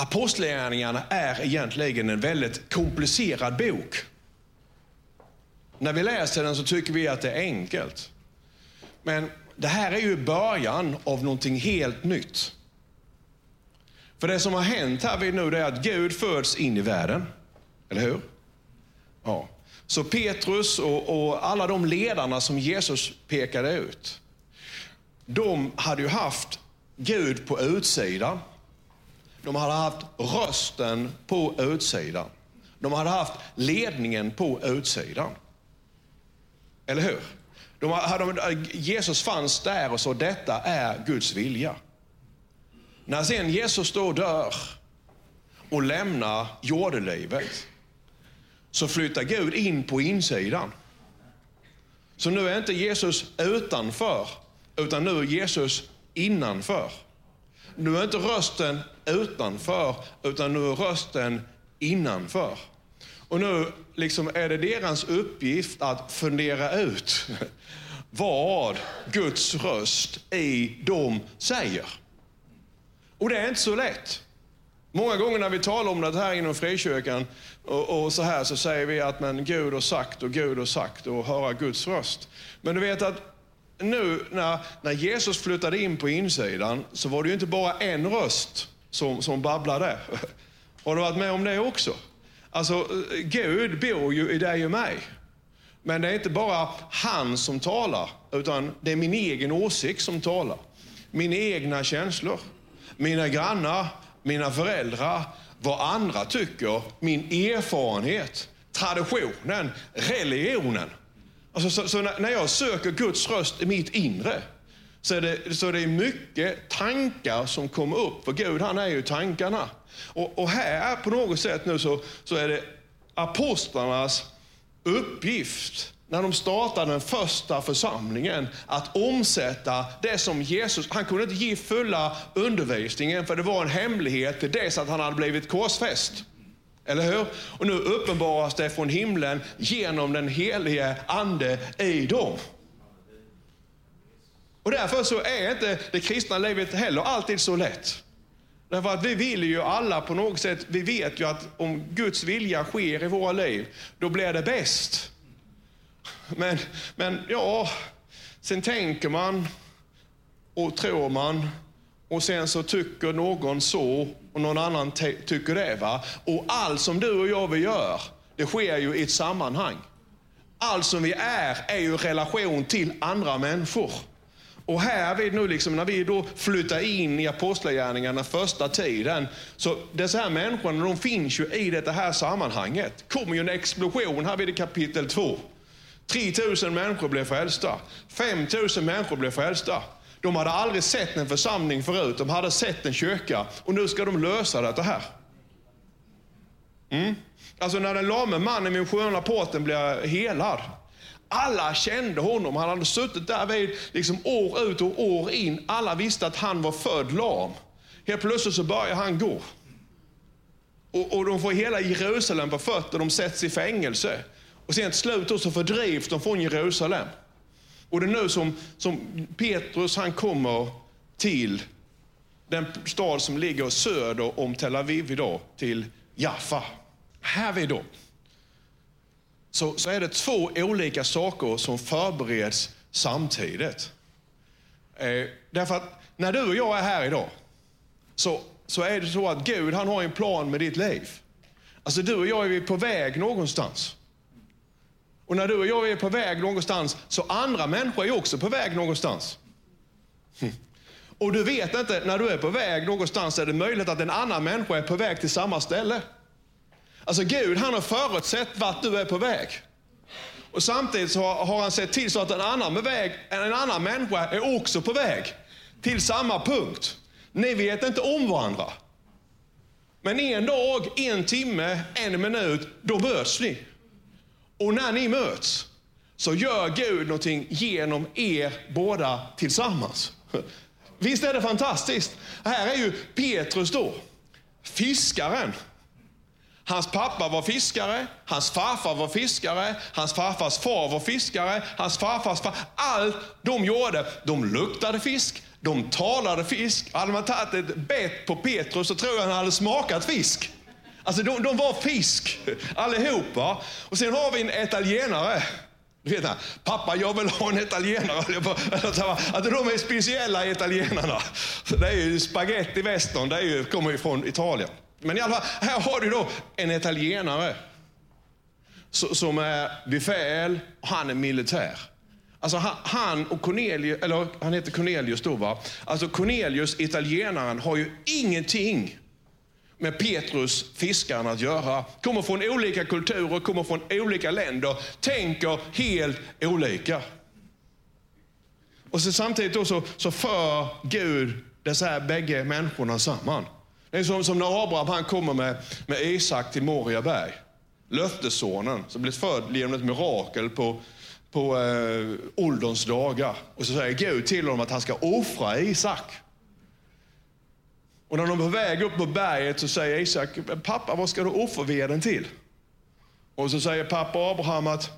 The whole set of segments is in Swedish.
Apostlagärningarna är egentligen en väldigt komplicerad bok. När vi läser den så tycker vi att det är enkelt. Men det här är ju början av någonting helt nytt. För det som har hänt här vid nu är att Gud föds in i världen. Eller hur? Ja. Så Petrus och, och alla de ledarna som Jesus pekade ut, de hade ju haft Gud på utsidan. De hade haft rösten på utsidan. De hade haft ledningen på utsidan. Eller hur? De hade, Jesus fanns där och sa detta är Guds vilja. När sen Jesus då dör och lämnar jordelivet så flyttar Gud in på insidan. Så nu är inte Jesus utanför, utan nu är Jesus innanför. Nu är inte rösten utanför, utan nu är rösten innanför. Och nu liksom är det deras uppgift att fundera ut vad Guds röst i dem säger. Och det är inte så lätt. Många gånger när vi talar om det här inom frikyrkan och, och, så här så säger vi att men Gud har sagt och Gud har sagt och höra Guds röst. Men du vet att nu när, när Jesus flyttade in på insidan så var det ju inte bara en röst som, som där. Har du varit med om det också? Alltså, Gud bor ju i dig och mig. Men det är inte bara han som talar, utan det är min egen åsikt som talar. Mina egna känslor, mina grannar, mina föräldrar, vad andra tycker, min erfarenhet, traditionen, religionen. Alltså, så, så när jag söker Guds röst i mitt inre, så är, det, så är det mycket tankar som kommer upp. För Gud han är ju tankarna. Och, och här på något sätt nu så, så är det apostlarnas uppgift när de startade den första församlingen att omsätta det som Jesus, han kunde inte ge fulla undervisningen för det var en hemlighet till dess att han hade blivit korsfäst. Eller hur? Och nu uppenbaras det från himlen genom den helige ande i dem. Och därför så är inte det kristna livet heller alltid så lätt. Därför att vi vill ju alla på något sätt, vi vet ju att om Guds vilja sker i våra liv, då blir det bäst. Men, men ja, sen tänker man och tror man och sen så tycker någon så och någon annan tycker det. Va? Och allt som du och jag vi gör, det sker ju i ett sammanhang. Allt som vi är, är ju relation till andra människor. Och här vid nu liksom, när vi då flyttar in i apostlagärningarna första tiden, så dessa här människorna, de finns ju i det här sammanhanget. Det kommer ju en explosion här vid kapitel 2. 3000 människor blev frälsta. 5000 människor blev frälsta. De hade aldrig sett en församling förut, de hade sett en kyrka och nu ska de lösa detta här. Mm. Alltså när den lame mannen vid sköna porten blir helad. Alla kände honom, han hade suttit där vid liksom år ut och år in. Alla visste att han var född lam. Helt plötsligt så börjar han gå. Och, och de får hela Jerusalem på fötter, de sätts i fängelse. Och sen till slut så fördrivs de från Jerusalem. Och det är nu som, som Petrus han kommer till den stad som ligger söder om Tel Aviv idag, till Jaffa. Här vi då, så, så är det två olika saker som förbereds samtidigt. Eh, därför att när du och jag är här idag, så, så är det så att Gud han har en plan med ditt liv. Alltså du och jag är på väg någonstans. Och när du och jag är på väg någonstans, så andra människor är också på väg någonstans. Hm. Och du vet inte, när du är på väg någonstans är det möjligt att en annan människa är på väg till samma ställe. Alltså Gud, han har förutsett vart du är på väg. Och samtidigt så har han sett till så att en annan, väg, en annan människa är också på väg till samma punkt. Ni vet inte om varandra. Men en dag, en timme, en minut, då möts ni. Och när ni möts så gör Gud någonting genom er båda tillsammans. Visst är det fantastiskt? Här är ju Petrus då, fiskaren. Hans pappa var fiskare, hans farfar var fiskare, hans farfars far var fiskare, hans farfars far. Allt de gjorde, de luktade fisk, De talade fisk. Hade man tagit ett bett på Petrus så tror jag han hade smakat fisk. Alltså de, de var fisk allihopa. Och sen har vi en italienare. Du vet, pappa jag vill ha en italienare. Att alltså, de är speciella italienarna. Det är ju spaghetti western, det är ju, kommer ju från Italien. Men i alla fall, här har du då en italienare som är befäl och han är militär. Alltså han, och Cornelius, eller han heter Cornelius då va. Alltså Cornelius, italienaren, har ju ingenting med Petrus, fiskaren, att göra. Kommer från olika kulturer, kommer från olika länder, tänker helt olika. Och så samtidigt då så, så för Gud dessa här bägge människorna samman. Det är som, som när Abraham han kommer med, med Isak till Moriaberg. Löftessonen som blev född genom ett mirakel på, på eh, ålderns dagar. Och så säger Gud till honom att han ska offra Isak. Och när de är på väg upp på berget så säger Isak, pappa vad ska du offerveden till? Och så säger pappa Abraham att,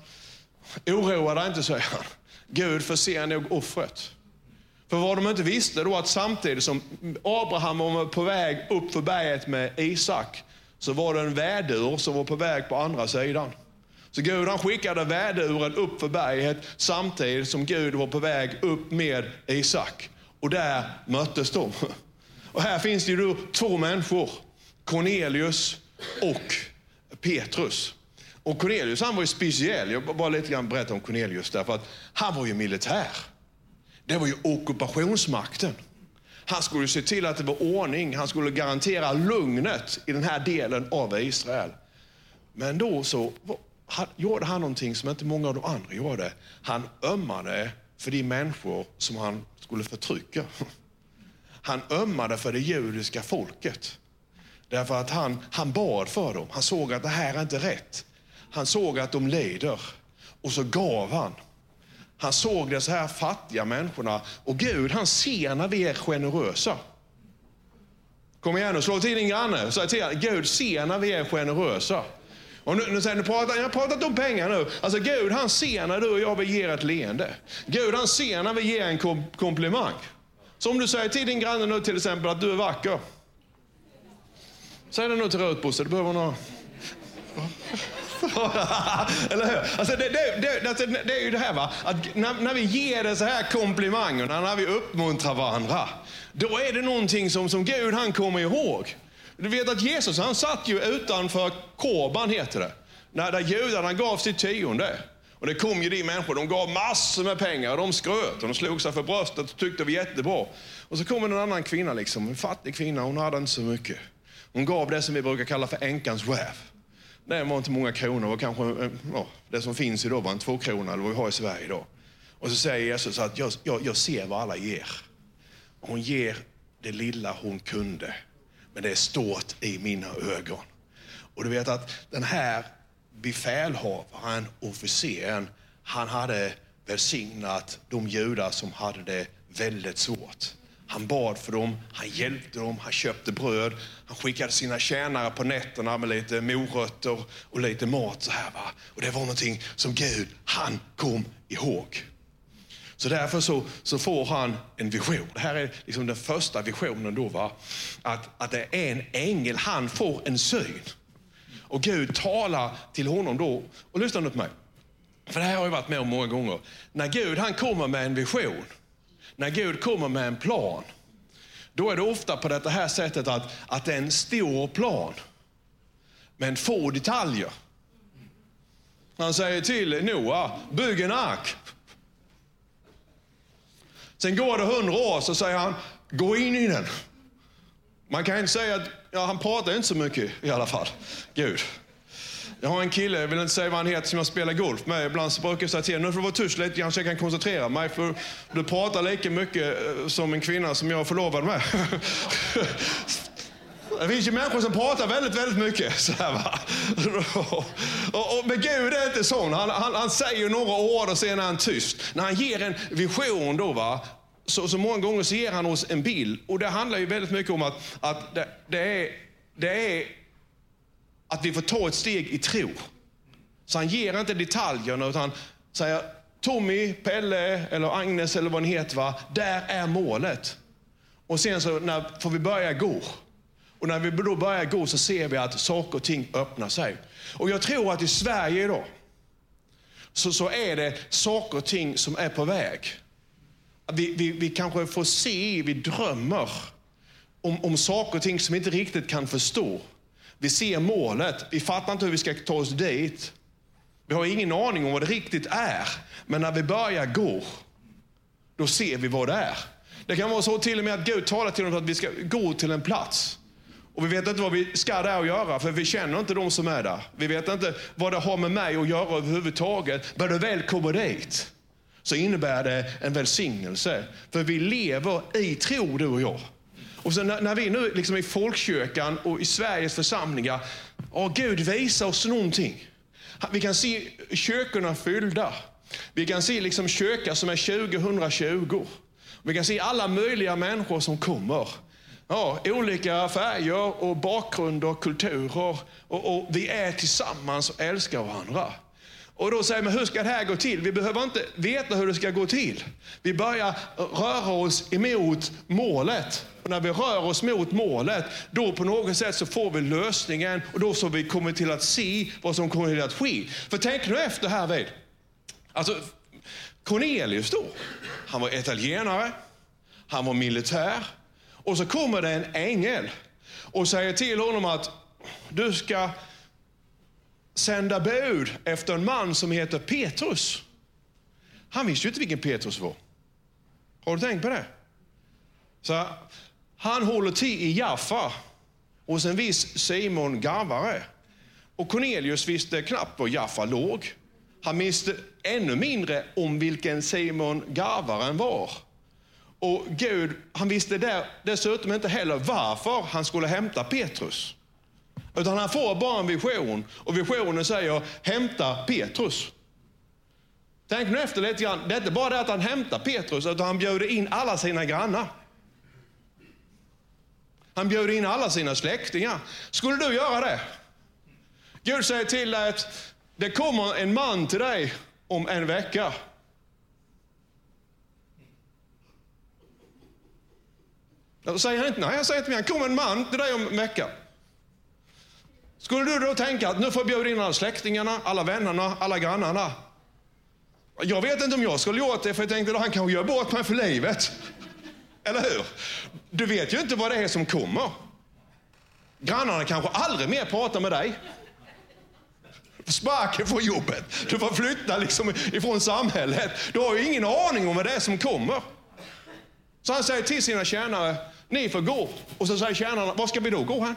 oroa dig inte, säger han. Gud förser nog offret. För vad de inte visste då att samtidigt som Abraham var på väg upp för berget med Isak, så var det en vädur som var på väg på andra sidan. Så Gud han skickade väduren upp för berget samtidigt som Gud var på väg upp med Isak. Och där möttes de. Och här finns det ju då två människor, Cornelius och Petrus. Och Cornelius han var ju speciell. Jag bara lite grann berätta om Cornelius därför att han var ju militär. Det var ju ockupationsmakten. Han skulle se till att det var ordning. Han skulle garantera lugnet i den här delen av Israel. Men då så gjorde han någonting som inte många av de andra gjorde. Han ömmade för de människor som han skulle förtrycka. Han ömmade för det judiska folket. Därför att han, han bad för dem. Han såg att det här är inte rätt. Han såg att de lider. Och så gav han. Han såg dessa här fattiga människorna. Och Gud, han ser när vi är generösa. Kom igen nu, slå till din granne. Säg till honom, Gud ser när vi är generösa. Och nu, nu säger ni, pratar, jag har pratat om pengar nu. Alltså Gud han ser när du och jag vill ge ett leende. Gud han ser när vi ger en kom, komplimang. Så om du säger till din granne nu till exempel att du är vacker. Säg det nu till Rut Bosse, du behöver några... Eller hur? Alltså det, det, det, alltså det, är ju det här va, att när, när vi ger det så här komplimangerna, när vi uppmuntrar varandra, då är det någonting som, som Gud han kommer ihåg. Du vet att Jesus han satt ju utanför korban, heter det, när där judarna gav sitt tionde. Och det kom ju de människor, de gav massor med pengar och de skröt och de slog sig för bröstet och tyckte det var jättebra. Och så kom en annan kvinna, liksom, en fattig kvinna, hon hade inte så mycket. Hon gav det som vi brukar kalla för änkans räv. Det var inte många kronor, var kanske, eh, ja, det som finns idag var en tvåkrona. eller vad vi har i Sverige idag. Och så säger Jesus att jag, jag, jag ser vad alla ger. Hon ger det lilla hon kunde, men det är stort i mina ögon. Och du vet att den här befälhavaren, officeren, han hade välsignat de judar som hade det väldigt svårt. Han bad för dem, han hjälpte dem, han köpte bröd, han skickade sina tjänare på nätterna med lite morötter och lite mat. Så här, va? Och Det var någonting som Gud, han kom ihåg. Så därför så, så får han en vision. Det här är liksom den första visionen då. Va? Att, att det är en ängel, han får en syn. Och Gud talar till honom då. Och lyssna nu på mig. För det här har jag varit med om många gånger. När Gud han kommer med en vision, när Gud kommer med en plan, då är det ofta på det här sättet att, att det är en stor plan, men få detaljer. Han säger till Noa, bygg en ark. Sen går det hundra år, så säger han, gå in i den. Man kan inte säga att, ja han pratar inte så mycket i alla fall, Gud. Jag har en kille, jag vill inte säga vad han heter, som jag spelar golf med. Ibland så brukar jag säga till honom, nu får du vara tyst lite grann så jag kan koncentrera mig. För du pratar lika mycket eh, som en kvinna som jag är förlovad med. Det finns ju människor som pratar väldigt, väldigt mycket. Så här, va? Och, och, men Gud är inte sån. Han, han, han säger några ord och sen är han tyst. När han ger en vision då, va? Så, så många gånger så ger han oss en bild. Och det handlar ju väldigt mycket om att, att det, det, är, det är att vi får ta ett steg i tro. Så han ger inte detaljerna utan säger, Tommy, Pelle eller Agnes eller vad ni heter, va? där är målet. Och sen så när, får vi börja gå. Och när vi då börjar gå så ser vi att saker och ting öppnar sig. Och jag tror att i Sverige idag så, så är det saker och ting som är på väg. Vi, vi, vi kanske får se, vi drömmer om, om saker och ting som vi inte riktigt kan förstå. Vi ser målet, vi fattar inte hur vi ska ta oss dit. Vi har ingen aning om vad det riktigt är. Men när vi börjar gå, då ser vi vad det är. Det kan vara så till och med att Gud talar till oss att vi ska gå till en plats. Och vi vet inte vad vi ska där och göra, för vi känner inte de som är där. Vi vet inte vad det har med mig att göra överhuvudtaget. Men när du väl kommer dit, så innebär det en välsignelse. För vi lever i tro, du och jag. Och så när, när vi nu liksom i folkkyrkan och i Sveriges församlingar, oh, Gud visar oss någonting. Vi kan se kyrkorna fyllda. Vi kan se liksom kyrka som är 2020. Vi kan se alla möjliga människor som kommer. Ja, olika färger och bakgrunder och kulturer. Och, och, vi är tillsammans och älskar varandra. Och då säger man, hur ska det här gå till? Vi behöver inte veta hur det ska gå till. Vi börjar röra oss emot målet. Och när vi rör oss mot målet, då på något sätt så får vi lösningen och då så vi kommer till att se vad som kommer till att ske. För tänk nu efter här vid. Alltså, Cornelius då, han var italienare, han var militär och så kommer det en ängel och säger till honom att du ska sända bud efter en man som heter Petrus. Han visste ju inte vilken Petrus var. Har du tänkt på det? Så han håller till i Jaffa hos en viss Simon Garvare. Och Cornelius visste knappt var Jaffa låg. Han visste ännu mindre om vilken Simon Garvaren var. Och Gud, han visste där, dessutom inte heller varför han skulle hämta Petrus. Utan han får bara en vision och visionen säger hämta Petrus. Tänk nu efter lite grann. Det är inte bara det att han hämtar Petrus, utan han bjuder in alla sina grannar. Han bjuder in alla sina släktingar. Skulle du göra det? Gud säger till dig att det kommer en man till dig om en vecka. Då säger han inte nej, han säger till mig, kommer en man till dig om en vecka. Skulle du då tänka att nu får jag bjuda in alla släktingarna, alla vännerna, alla grannarna? Jag vet inte om jag skulle gjort det, för jag tänkte att han kanske gör bort mig för livet. Eller hur? Du vet ju inte vad det är som kommer. Grannarna kanske aldrig mer pratar med dig. Sparken från jobbet. Du får flytta liksom ifrån samhället. Du har ju ingen aning om vad det är som kommer. Så han säger till sina tjänare, ni får gå. Och så säger tjänarna, var ska vi då gå här?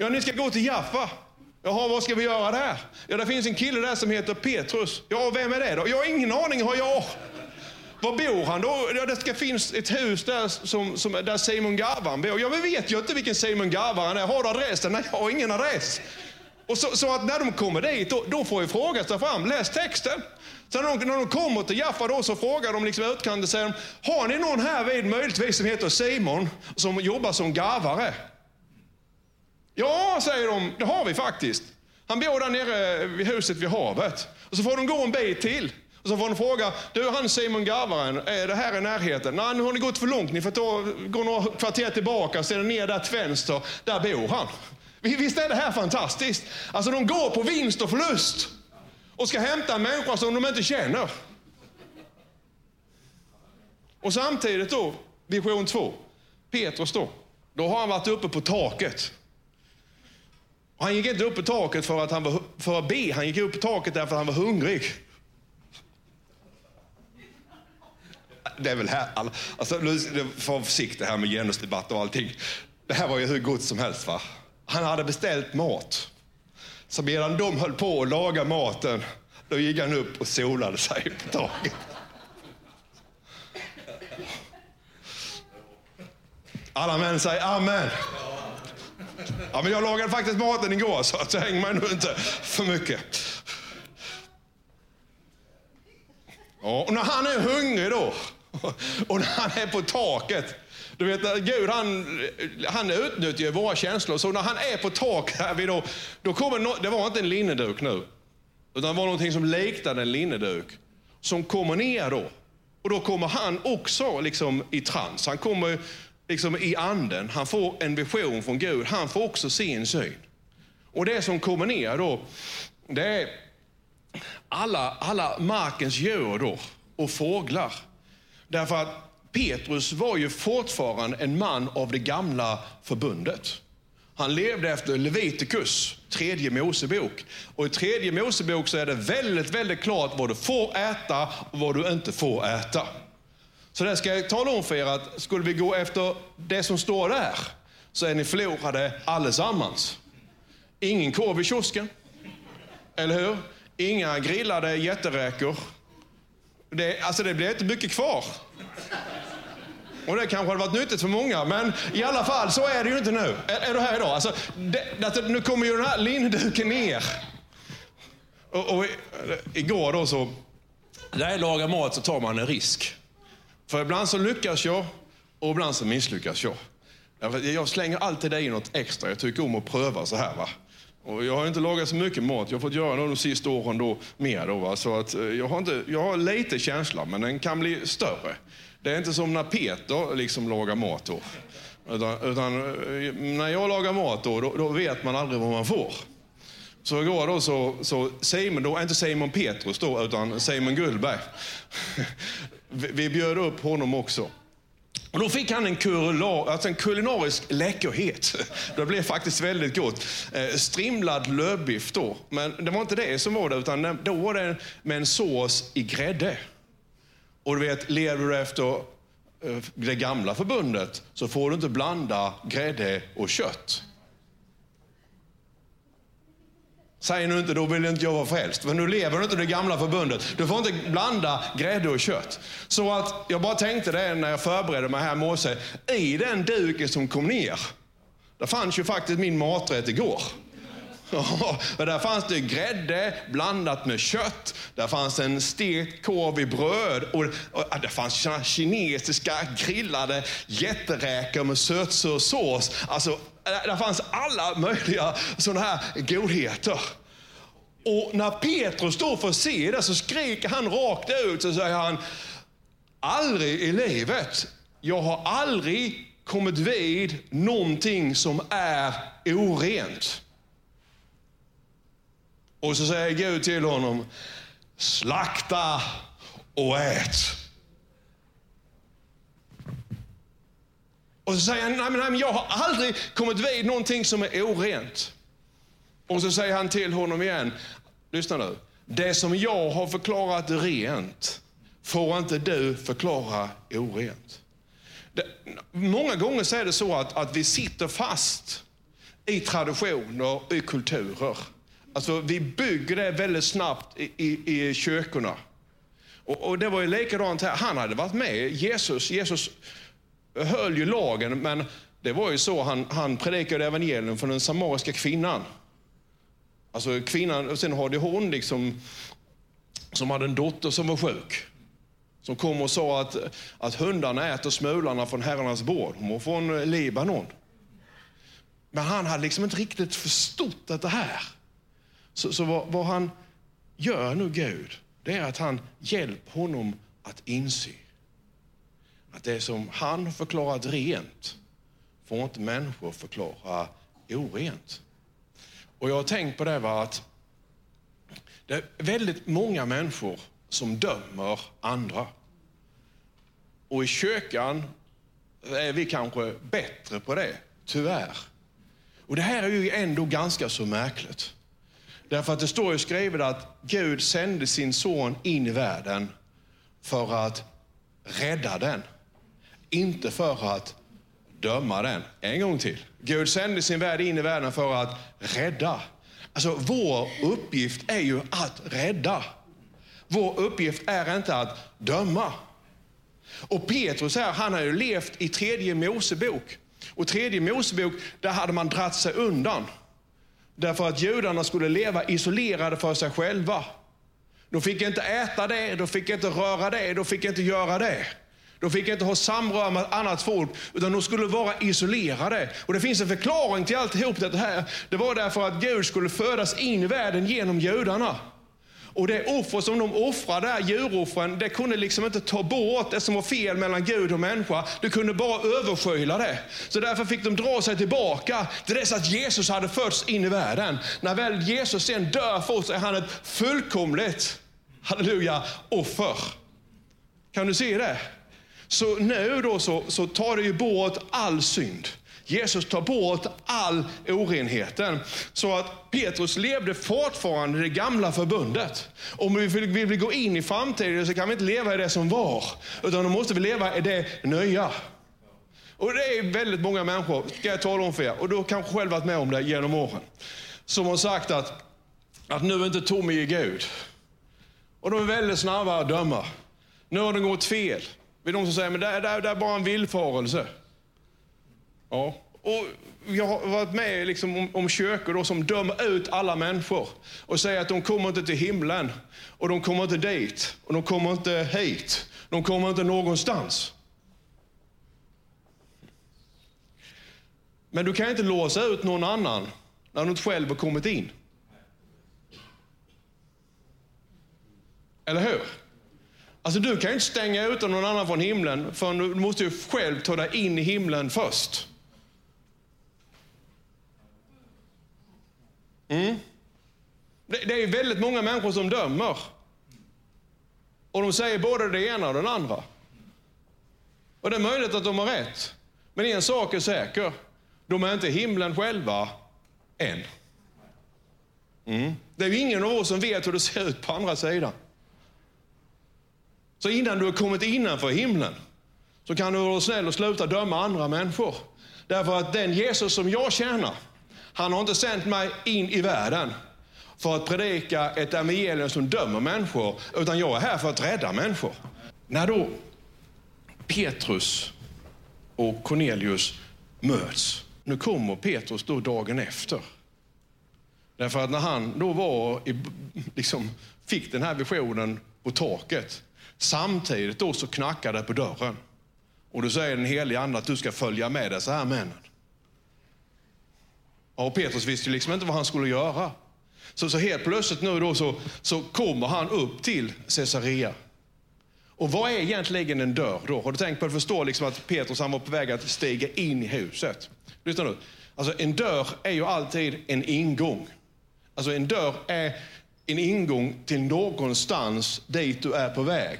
Ja, ni ska gå till Jaffa. Jaha, vad ska vi göra där? Ja, det finns en kille där som heter Petrus. Ja, vem är det då? Jag har ingen aning, har jag. Var bor han då? Ja, det ska finnas ett hus där, som, som, där Simon Garvan bor. Ja, men vet jag inte vilken Simon Garvan är. Har du adressen? Nej, jag har ingen adress. Och så, så, att när de kommer dit, då, då får ju fråga sig fram. Läs texten. Så när de, när de kommer till Jaffa då så frågar de liksom utkanten, säger de, har ni någon här vid möjligtvis som heter Simon, som jobbar som garvare? Ja, säger de, det har vi faktiskt. Han bor där nere vid huset vid havet. Och så får de gå en bit till. Och så får de fråga, du han Simon Garvaren, är det här i närheten? Nej, nu har ni gått för långt. Ni får ta, gå några kvarter tillbaka, sedan ner där till vänster. Där bor han. Visst är det här fantastiskt? Alltså de går på vinst och förlust och ska hämta en människa som de inte känner. Och samtidigt då, vision två, Petrus då, då har han varit uppe på taket. Och han gick inte upp i taket för att, han var, för att be, han gick upp i taket därför att han var hungrig. Det är väl här, alltså, nu får vara försiktig här med genusdebatt och allting. Det här var ju hur gott som helst. va? Han hade beställt mat. Så medan de höll på att laga maten, då gick han upp och solade sig på taket. Alla män säger amen. Ja, men jag lagade faktiskt maten igår, så att häng mig nu inte för mycket. Ja, och när han är hungrig då, och när han är på taket, du vet, Gud han, han utnyttjar ju våra känslor. Så när han är på taket, här då, då kommer no, det var inte en linneduk nu, utan det var någonting som liknade en linneduk. som kommer ner då. Och då kommer han också liksom i trans. Han kommer liksom i anden. Han får en vision från Gud. Han får också se en syn. Och det som kommer ner då, det är alla, alla markens djur då, och fåglar. Därför att Petrus var ju fortfarande en man av det gamla förbundet. Han levde efter Levitikus, tredje Mosebok. Och i tredje Mosebok så är det väldigt, väldigt klart vad du får äta och vad du inte får äta. Så det ska jag tala om för er att skulle vi gå efter det som står där så är ni förlorade allesammans. Ingen korv i kiosken. Eller hur? Inga grillade jätteräkor. Det, alltså det blir inte mycket kvar. Och det kanske hade varit nyttigt för många, men i alla fall så är det ju inte nu. Är, är du här idag? Alltså, det, alltså, nu kommer ju den här linduken ner. Och, och, igår då så, när jag lagar mat så tar man en risk. För ibland så lyckas jag och ibland så misslyckas jag. Jag slänger alltid i något extra. Jag tycker om att pröva så här. Va? Och jag har inte lagat så mycket mat. Jag har fått göra det de sista åren då, mer. Då, va? Så att, eh, jag, har inte, jag har lite känsla, men den kan bli större. Det är inte som när Peter liksom lagar mat. Då. Utan, utan eh, när jag lagar mat då, då, då, vet man aldrig vad man får. Så igår då så, så Simon, då, inte Simon Petrus då, utan Simon Gullberg. Vi bjöd upp honom också. Och då fick han en, kurula, alltså en kulinarisk läckerhet. Det blev faktiskt väldigt gott. Eh, strimlad lövbiff då. Men det var inte det som var det, utan då var det med en sås i grädde. Och du vet, lever du efter eh, det gamla förbundet så får du inte blanda grädde och kött. Säg nu inte, då vill inte jag vara frälst. För nu lever du inte det gamla förbundet. Du får inte blanda grädde och kött. Så att jag bara tänkte det när jag förberedde mig här i morse. I den duken som kom ner, där fanns ju faktiskt min maträtt igår. och där fanns det grädde blandat med kött. Där fanns en stekt korv i bröd. Och, och det fanns kinesiska grillade jätteräkor med sötsur sås. Alltså, där fanns alla möjliga sådana här godheter. Och när Petrus då får se det så skriker han rakt ut och säger han, aldrig i livet, jag har aldrig kommit vid någonting som är orent. Och så säger Gud till honom, slakta och ät. Och så säger han, nej men, nej, men jag har aldrig kommit vid någonting som är orent. Och så säger han till honom igen, lyssna nu. Det som jag har förklarat rent får inte du förklara orent. Det, många gånger så är det så att, att vi sitter fast i traditioner, och i kulturer. Alltså, vi bygger det väldigt snabbt i, i, i kyrkorna. Och, och, det var ju likadant här. Han hade varit med, Jesus, Jesus höll ju lagen, men det var ju så han, han predikade evangelium för den samariska kvinnan. Alltså kvinnan, och sen hade hon liksom, som hade en dotter som var sjuk. Som kom och sa att, att hundarna äter smularna från herrarnas bord. Hon var från eh, Libanon. Men han hade liksom inte riktigt förstått det här. Så, så vad, vad, han gör nu, Gud, det är att han hjälper honom att inse att det som han har förklarat rent får inte människor förklara orent. Och jag har tänkt på det var att det är väldigt många människor som dömer andra. Och i kyrkan är vi kanske bättre på det, tyvärr. Och det här är ju ändå ganska så märkligt. Därför att det står ju skrivet att Gud sände sin son in i världen för att rädda den. Inte för att döma den. En gång till. Gud sände sin värld in i världen för att rädda. Alltså vår uppgift är ju att rädda. Vår uppgift är inte att döma. Och Petrus här, han har ju levt i tredje Mosebok. Och tredje Mosebok, där hade man dratt sig undan. Därför att judarna skulle leva isolerade för sig själva. De fick inte äta det, de fick inte röra det, de fick inte göra det. De fick inte ha samröre med annat folk, utan de skulle vara isolerade. Och Det finns en förklaring till alltihop det här. Det var därför att Gud skulle födas in i världen genom judarna. Och det offer som de offrade, där, djuroffren, det kunde liksom inte ta bort det som var fel mellan Gud och människa. Det kunde bara överskyla det. Så därför fick de dra sig tillbaka till dess att Jesus hade förts in i världen. När väl Jesus sen dör för oss är han ett fullkomligt, halleluja, offer. Kan du se det? Så nu då så, så tar det ju bort all synd. Jesus tar bort all orenheten. Så att Petrus levde fortfarande i det gamla förbundet. Om vi vill, vill gå in i framtiden så kan vi inte leva i det som var, utan då måste vi leva i det nya. Och det är väldigt många människor, ska jag tala om för er, och du har kanske själv varit med om det genom åren, som har sagt att, att nu är inte Tommy i Gud. Och de är väldigt snabba att döma. Nu har det gått fel. Det är de som säger, men det, det, det är bara en villfarelse. Ja. Och jag har varit med liksom om, om kyrkor då som dömer ut alla människor och säger att de kommer inte till himlen och de kommer inte dit och de kommer inte hit. De kommer inte någonstans. Men du kan inte låsa ut någon annan när du inte själv har kommit in. Eller hur? Alltså du kan ju inte stänga ut någon annan från himlen, för du måste ju själv ta dig in i himlen först. Mm. Det, det, är väldigt många människor som dömer. Och de säger både det ena och det andra. Och det är möjligt att de har rätt. Men en sak är säker. De är inte himlen själva än. Mm. Det är ju ingen av oss som vet hur det ser ut på andra sidan. Så innan du har kommit innanför himlen så kan du vara snäll och sluta döma andra människor. Därför att den Jesus som jag tjänar, han har inte sänt mig in i världen för att predika ett evangelium som dömer människor, utan jag är här för att rädda människor. När då Petrus och Cornelius möts, nu kommer Petrus då dagen efter. Därför att när han då var i, liksom, fick den här visionen på taket, samtidigt då så knackar det på dörren. Och då säger den helige Ande att du ska följa med dessa här männen. Och Petrus visste ju liksom inte vad han skulle göra. Så, så helt plötsligt nu då så, så kommer han upp till Caesarea. Och vad är egentligen en dörr då? Har du tänkt på att förstå liksom att Petrus han var på väg att stiga in i huset? Lyssna nu. Alltså en dörr är ju alltid en ingång. Alltså en dörr är en ingång till någonstans dit du är på väg.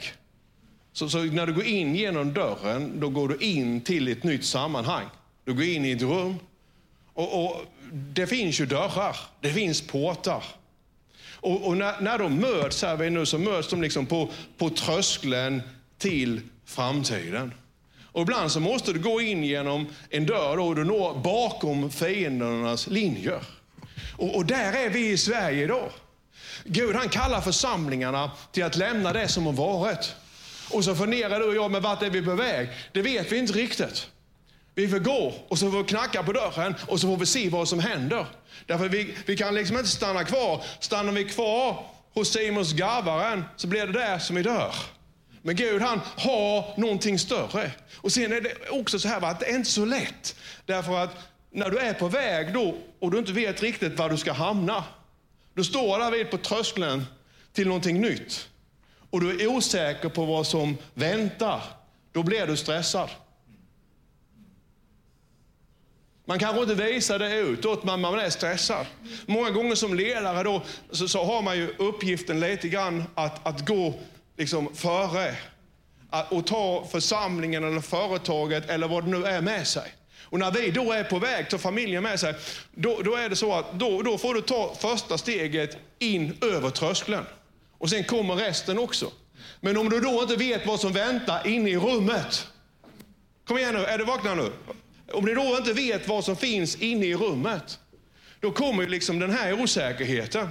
Så, så, när du går in genom dörren, då går du in till ett nytt sammanhang. Du går in i ett rum. Och, och det finns ju dörrar, det finns portar. Och, och när, när de möts här nu så möts de liksom på, på tröskeln till framtiden. Och ibland så måste du gå in genom en dörr och du når bakom fiendernas linjer. Och, och där är vi i Sverige idag. Gud han kallar församlingarna till att lämna det som har varit. Och så funderar du och jag, men vart är vi på väg? Det vet vi inte riktigt. Vi får gå och så får vi knacka på dörren och så får vi se vad som händer. Därför vi, vi kan liksom inte stanna kvar. Stannar vi kvar hos Simons garvaren så blir det där som vi dör. Men Gud han har någonting större. Och sen är det också så här att det är inte så lätt. Därför att när du är på väg då och du inte vet riktigt var du ska hamna. Du står där på tröskeln till någonting nytt. Och du är osäker på vad som väntar. Då blir du stressad. Man kanske inte visar det utåt, men man är stressad. Många gånger som ledare då, så, så har man ju uppgiften lite grann att, att gå liksom före. Att, och ta församlingen eller företaget eller vad det nu är med sig. Och när vi då är på väg, tar familjen med sig, då, då är det så att då, då får du ta första steget in över tröskeln. Och sen kommer resten också. Men om du då inte vet vad som väntar inne i rummet. Kom igen nu, är du vakna nu? Om du då inte vet vad som finns inne i rummet, då kommer ju liksom den här osäkerheten.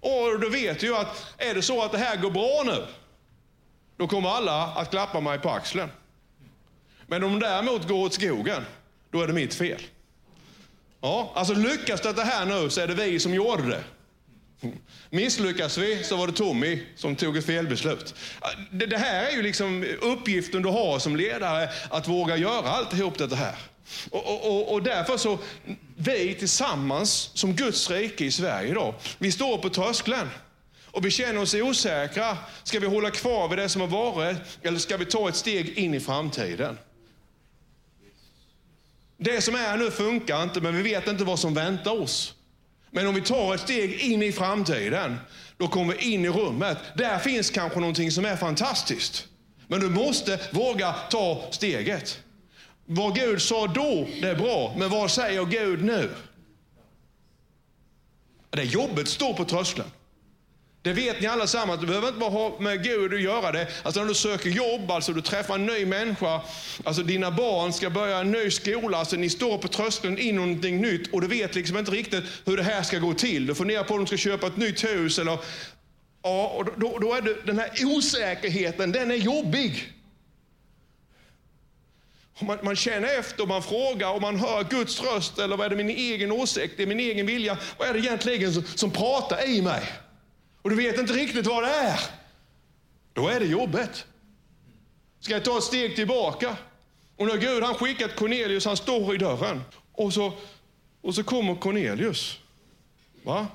Och då vet du ju att är det så att det här går bra nu, då kommer alla att klappa mig på axeln. Men om det däremot går åt skogen, då är det mitt fel. Ja, alltså lyckas det här nu så är det vi som gjorde det. Misslyckas vi så var det Tommy som tog ett felbeslut. Det, det här är ju liksom uppgiften du har som ledare, att våga göra alltihop det här. Och, och, och därför så, vi tillsammans som Guds rike i Sverige idag, vi står på tröskeln. och vi känner oss osäkra. Ska vi hålla kvar vid det som har varit eller ska vi ta ett steg in i framtiden? Det som är nu funkar inte, men vi vet inte vad som väntar oss. Men om vi tar ett steg in i framtiden, då kommer vi in i rummet. Där finns kanske någonting som är fantastiskt. Men du måste våga ta steget. Vad Gud sa då, det är bra. Men vad säger Gud nu? Det är jobbigt att stå på tröskeln. Det vet ni allesammans. Du behöver inte bara ha med Gud att göra det. Alltså när du söker jobb, alltså du träffar en ny människa, alltså dina barn ska börja en ny skola, alltså ni står på tröskeln in i någonting nytt och du vet liksom inte riktigt hur det här ska gå till. Du funderar på om du ska köpa ett nytt hus eller Ja, och då, då är det, den här osäkerheten, den är jobbig. Man, man, känner efter, man frågar och man hör Guds röst, eller vad är det min egen åsikt, det är min egen vilja. Vad är det egentligen som, som pratar i mig? Och du vet inte riktigt vad det är. Då är det jobbet. Ska jag ta ett steg tillbaka? Och när Gud han skickat Cornelius, han står i dörren. Och så, och så kommer Cornelius. Va?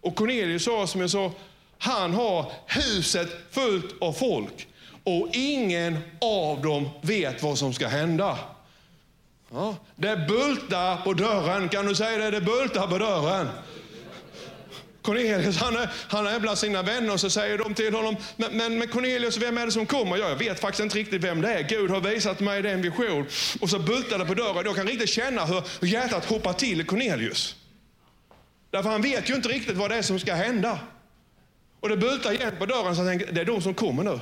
Och Cornelius sa som jag sa, han har huset fullt av folk och ingen av dem vet vad som ska hända. Ja, det bultar på dörren, kan du säga det? Det bultar på dörren. Cornelius han är, han är bland sina vänner och så säger de till honom, men, men, men Cornelius, vem är det som kommer? Ja, jag vet faktiskt inte riktigt vem det är. Gud har visat mig den vision. Och så bultar det på dörren. Jag kan riktigt känna hur, hur hjärtat hoppar till i Cornelius. Därför han vet ju inte riktigt vad det är som ska hända. Och det bultar igen på dörren så jag tänker, det är de som kommer nu.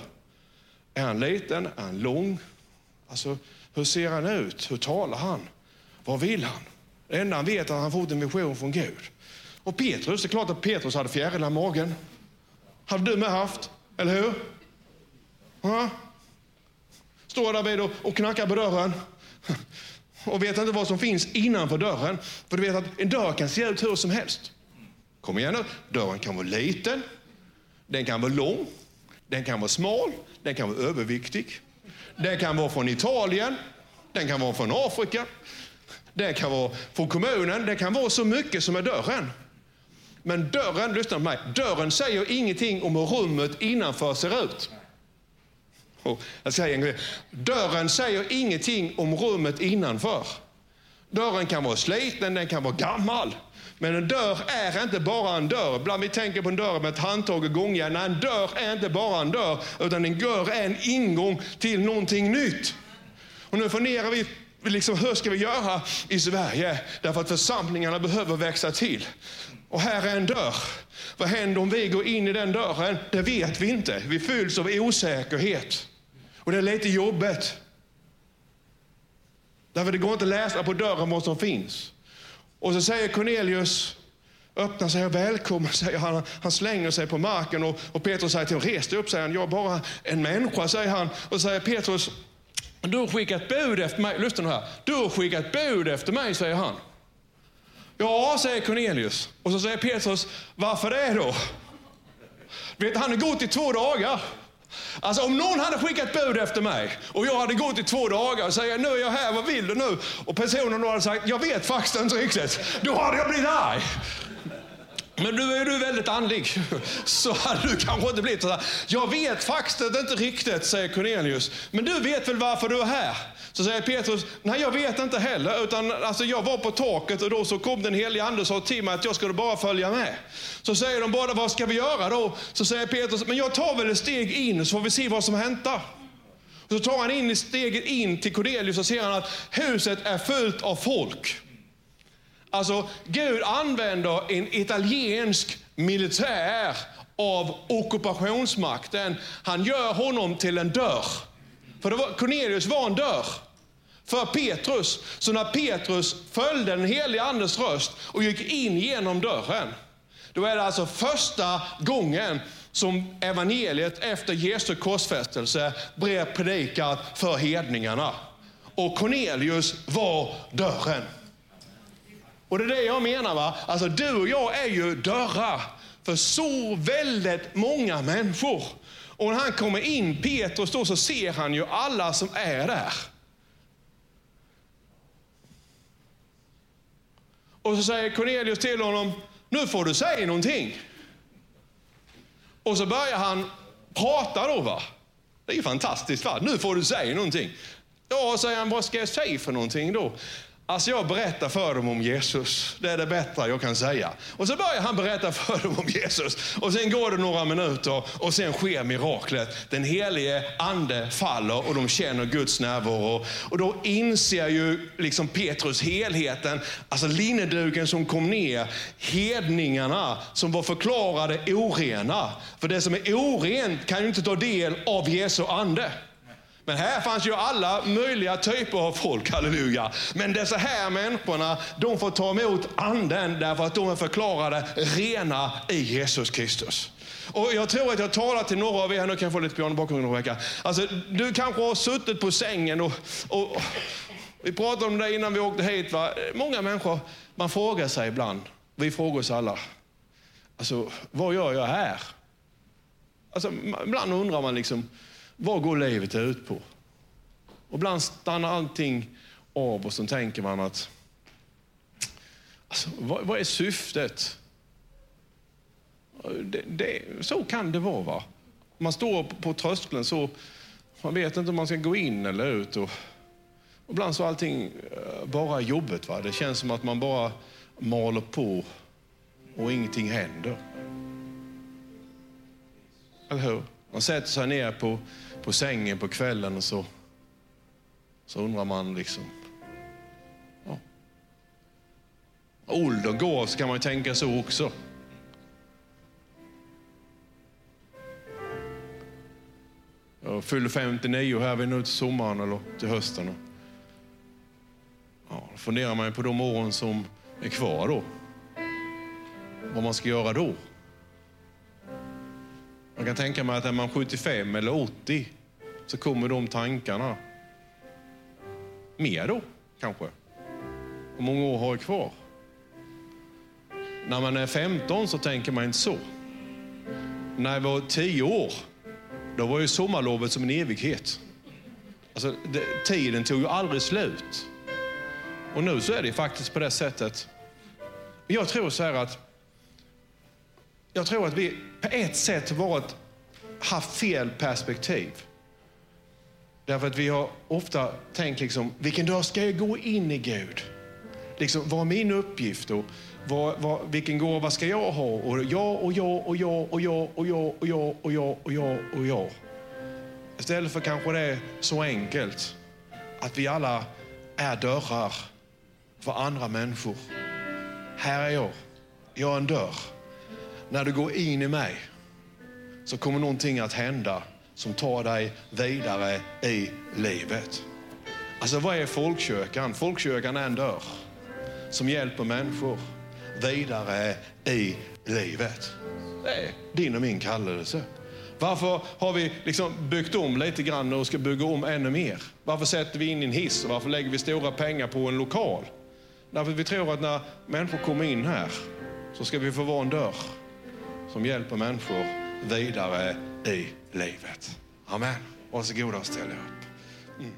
Är han liten? Är han lång? Alltså, hur ser han ut? Hur talar han? Vad vill han? Det enda han vet är att han fått en vision från Gud. Och Petrus, det är klart att Petrus hade fjärilar i magen. Hade du med haft, eller hur? Ja. Står där vid och, och knackar på dörren och vet inte vad som finns innanför dörren. För du vet att en dörr kan se ut hur som helst. Kom igen nu, dörren kan vara liten, den kan vara lång, den kan vara smal, den kan vara överviktig. Den kan vara från Italien, den kan vara från Afrika, den kan vara från kommunen, det kan vara så mycket som är dörren. Men dörren, lyssna på mig, dörren säger ingenting om hur rummet innanför ser ut. Oh, jag säger en grej. Dörren säger ingenting om rummet innanför. Dörren kan vara sliten, den kan vara gammal. Men en dörr är inte bara en dörr. Ibland vi tänker på en dörr med ett handtag och gångjärn. En dörr är inte bara en dörr, utan en dörr är en ingång till någonting nytt. Och nu funderar vi liksom, hur ska vi göra i Sverige? Därför att församlingarna behöver växa till. Och här är en dörr. Vad händer om vi går in i den dörren? Det vet vi inte. Vi fylls av osäkerhet. Och det är lite jobbigt. Därför det går inte att läsa på dörren vad som finns. Och så säger Cornelius, öppna sig och välkommen, säger han. Han slänger sig på marken och, och Petrus säger till honom, res dig upp, säger han. Jag är bara en människa, säger han. Och så säger Petrus, du har skickat bud efter mig. Lyssna här. Du har skickat bud efter mig, säger han. Ja, säger Cornelius. Och så säger Petrus, varför det då? vet, han har gått i två dagar. Alltså om någon hade skickat bud efter mig och jag hade gått i två dagar och säger nu är jag här, vad vill du nu? Och personen då hade sagt, jag vet faktiskt inte riktigt. Då hade jag blivit arg. Men nu är du väldigt andlig, så hade du kanske inte blivit så här. Jag vet faktiskt inte riktigt, säger Cornelius. Men du vet väl varför du är här? Så säger Petrus, nej jag vet inte heller. Utan alltså, jag var på taket och då så kom den helige ande och sa till mig att jag skulle bara följa med. Så säger de båda, vad ska vi göra då? Så säger Petrus, men jag tar väl ett steg in så får vi se vad som händer. Så tar han in steget in till Cornelius och ser han att huset är fullt av folk. Alltså, Gud använder en italiensk militär av ockupationsmakten. Han gör honom till en dörr. För det var, Cornelius var en dörr för Petrus. Så när Petrus följde den helige Andes röst och gick in genom dörren, då är det alltså första gången som evangeliet efter Jesu korsfästelse blev predikat för hedningarna. Och Cornelius var dörren. Och det är det jag menar. va? Alltså du och jag är ju dörrar för så väldigt många människor. Och när han kommer in, Petrus då, så ser han ju alla som är där. Och så säger Cornelius till honom, nu får du säga någonting. Och så börjar han prata då. va. Det är ju fantastiskt. va? Nu får du säga någonting. Ja, säger han, vad ska jag säga för någonting då? Alltså jag berättar för dem om Jesus. Det är det bättre jag kan säga. Och så börjar han berätta för dem om Jesus. Och sen går det några minuter och sen sker miraklet. Den helige ande faller och de känner Guds närvaro. Och då inser ju liksom Petrus helheten. Alltså linneduken som kom ner. Hedningarna som var förklarade orena. För det som är orent kan ju inte ta del av Jesu ande. Men här fanns ju alla möjliga typer av folk, halleluja. Men dessa här människorna, de får ta emot anden därför att de är förklarade rena i Jesus Kristus. Och jag tror att jag talar till några av er, nu kan jag få lite piano bakom Rebecka. Alltså, du kanske har suttit på sängen och, och, vi pratade om det innan vi åkte hit. Va? Många människor, man frågar sig ibland, vi frågar oss alla, alltså vad gör jag här? Alltså, ibland undrar man liksom, vad går livet ut på? Och ibland stannar allting av och så tänker man att, alltså, vad, vad är syftet? Det, det, så kan det vara. Va? Man står på tröskeln så man vet inte om man ska gå in eller ut. Och, och ibland så är allting eh, bara jobbigt. Va? Det känns som att man bara maler på och ingenting händer. Eller hur? Man sätter sig ner på på sängen på kvällen och så, så undrar man liksom. Ja. Åldern går så kan man ju tänka så också. Jag fyller 59 här vid nu till sommaren eller till hösten. Ja, då funderar man på de åren som är kvar då. Vad man ska göra då. Man kan tänka mig att är man 75 eller 80 så kommer de tankarna. Mer då, kanske. Hur många år har jag kvar? När man är 15 så tänker man inte så. När jag var 10 år, då var ju sommarlovet som en evighet. Alltså, det, tiden tog ju aldrig slut. Och nu så är det faktiskt på det sättet. Jag tror så här att jag tror att vi på ett sätt varit, haft fel perspektiv. Därför att vi har ofta tänkt liksom, vilken dag ska jag gå in i Gud? Liksom, vad är min uppgift? Och vad, vad, vilken gåva ska jag ha? Och jag och jag och jag och jag och jag och jag och jag och jag och jag. Istället för kanske det är så enkelt att vi alla är dörrar för andra människor. Här är jag. Jag är en dörr när du går in i mig så kommer någonting att hända som tar dig vidare i livet. Alltså vad är folkkyrkan? Folkkyrkan är en dörr som hjälper människor vidare i livet. Det är din och min kallelse. Varför har vi liksom byggt om lite grann och ska bygga om ännu mer? Varför sätter vi in en hiss och varför lägger vi stora pengar på en lokal? Därför vi tror att när människor kommer in här så ska vi få vara en dörr som hjälper människor vidare i livet. Amen. Varsågoda och ställ er upp. Mm.